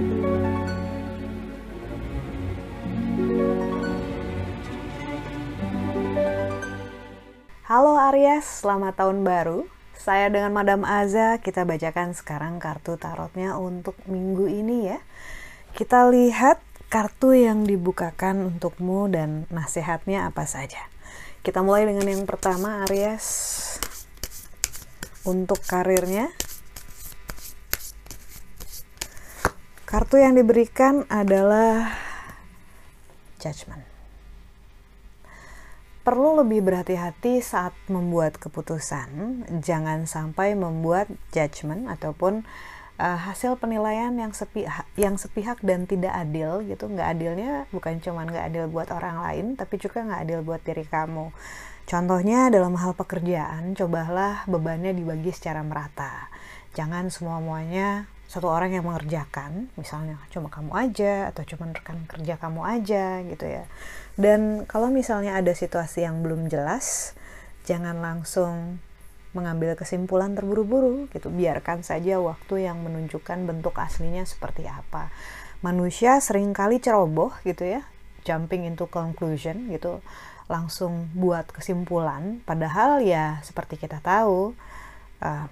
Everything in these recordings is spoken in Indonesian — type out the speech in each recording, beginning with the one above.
Halo Aries, selamat tahun baru. Saya dengan Madam Aza, kita bacakan sekarang kartu tarotnya untuk minggu ini ya. Kita lihat kartu yang dibukakan untukmu dan nasihatnya apa saja. Kita mulai dengan yang pertama Aries. Untuk karirnya. Kartu yang diberikan adalah Judgment perlu lebih berhati-hati saat membuat keputusan. Jangan sampai membuat judgment ataupun uh, hasil penilaian yang sepihak, yang sepihak dan tidak adil gitu. Nggak adilnya bukan cuma nggak adil buat orang lain, tapi juga nggak adil buat diri kamu. Contohnya dalam hal pekerjaan, cobalah bebannya dibagi secara merata. Jangan semua-muanya satu orang yang mengerjakan, misalnya cuma kamu aja atau cuma rekan kerja kamu aja gitu ya. Dan kalau misalnya ada situasi yang belum jelas, jangan langsung mengambil kesimpulan terburu-buru gitu. Biarkan saja waktu yang menunjukkan bentuk aslinya seperti apa. Manusia sering kali ceroboh gitu ya, jumping into conclusion gitu, langsung buat kesimpulan. Padahal ya seperti kita tahu, uh,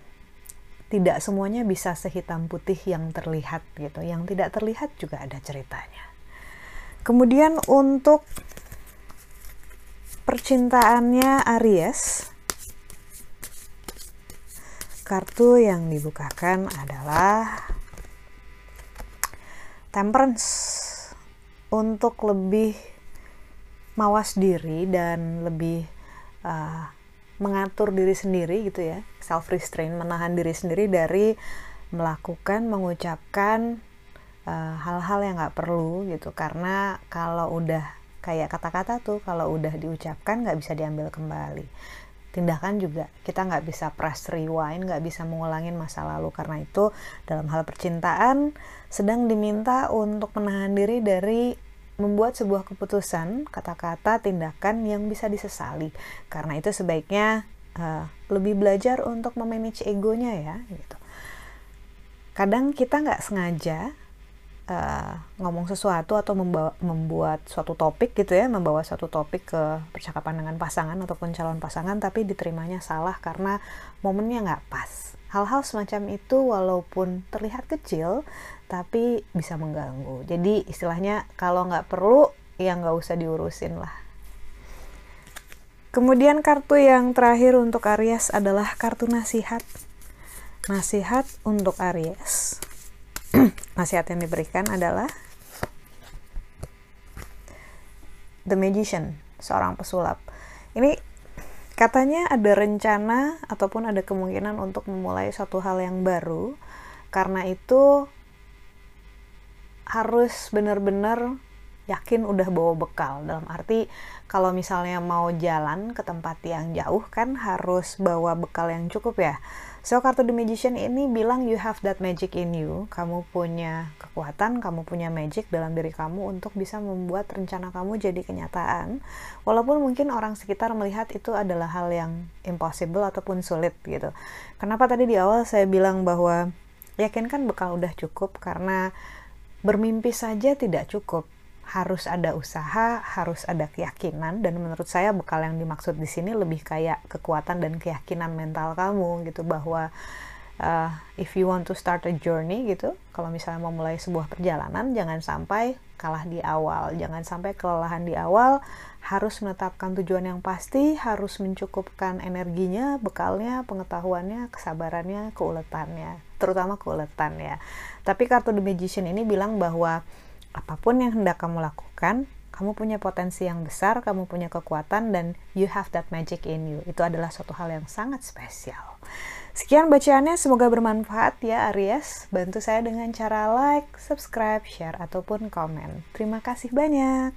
tidak semuanya bisa sehitam putih yang terlihat gitu. Yang tidak terlihat juga ada ceritanya. Kemudian untuk percintaannya Aries, kartu yang dibukakan adalah Temperance untuk lebih mawas diri dan lebih uh, mengatur diri sendiri gitu ya. Self restraint menahan diri sendiri dari melakukan mengucapkan eh, hal-hal uh, yang nggak perlu gitu. Karena kalau udah kayak kata-kata tuh kalau udah diucapkan nggak bisa diambil kembali. Tindakan juga kita nggak bisa press rewind nggak bisa mengulangin masa lalu. Karena itu dalam hal percintaan sedang diminta untuk menahan diri dari membuat sebuah keputusan, kata-kata, tindakan yang bisa disesali. Karena itu sebaiknya uh, lebih belajar untuk memanage egonya ya, gitu. Kadang kita nggak sengaja uh, ngomong sesuatu atau membawa, membuat suatu topik gitu ya, membawa suatu topik ke percakapan dengan pasangan ataupun calon pasangan, tapi diterimanya salah karena momennya nggak pas. Hal-hal semacam itu walaupun terlihat kecil, tapi bisa mengganggu. Jadi istilahnya kalau nggak perlu ya nggak usah diurusin lah. Kemudian kartu yang terakhir untuk Aries adalah kartu nasihat. Nasihat untuk Aries. nasihat yang diberikan adalah The Magician, seorang pesulap. Ini katanya ada rencana ataupun ada kemungkinan untuk memulai suatu hal yang baru. Karena itu harus benar-benar yakin udah bawa bekal. Dalam arti kalau misalnya mau jalan ke tempat yang jauh kan harus bawa bekal yang cukup ya. So kartu The Magician ini bilang you have that magic in you. Kamu punya kekuatan kamu punya magic dalam diri kamu untuk bisa membuat rencana kamu jadi kenyataan. Walaupun mungkin orang sekitar melihat itu adalah hal yang impossible ataupun sulit gitu. Kenapa tadi di awal saya bilang bahwa yakinkan bekal udah cukup karena bermimpi saja tidak cukup. Harus ada usaha, harus ada keyakinan dan menurut saya bekal yang dimaksud di sini lebih kayak kekuatan dan keyakinan mental kamu gitu bahwa uh, if you want to start a journey gitu, kalau misalnya mau mulai sebuah perjalanan jangan sampai kalah di awal, jangan sampai kelelahan di awal, harus menetapkan tujuan yang pasti, harus mencukupkan energinya, bekalnya, pengetahuannya, kesabarannya, keuletannya, terutama keuletan ya. Tapi kartu The Magician ini bilang bahwa apa pun yang hendak kamu lakukan, kamu punya potensi yang besar, kamu punya kekuatan, dan you have that magic in you. Itu adalah suatu hal yang sangat spesial. Sekian bacaannya, semoga bermanfaat ya Aries. Bantu saya dengan cara like, subscribe, share, ataupun komen. Terima kasih banyak.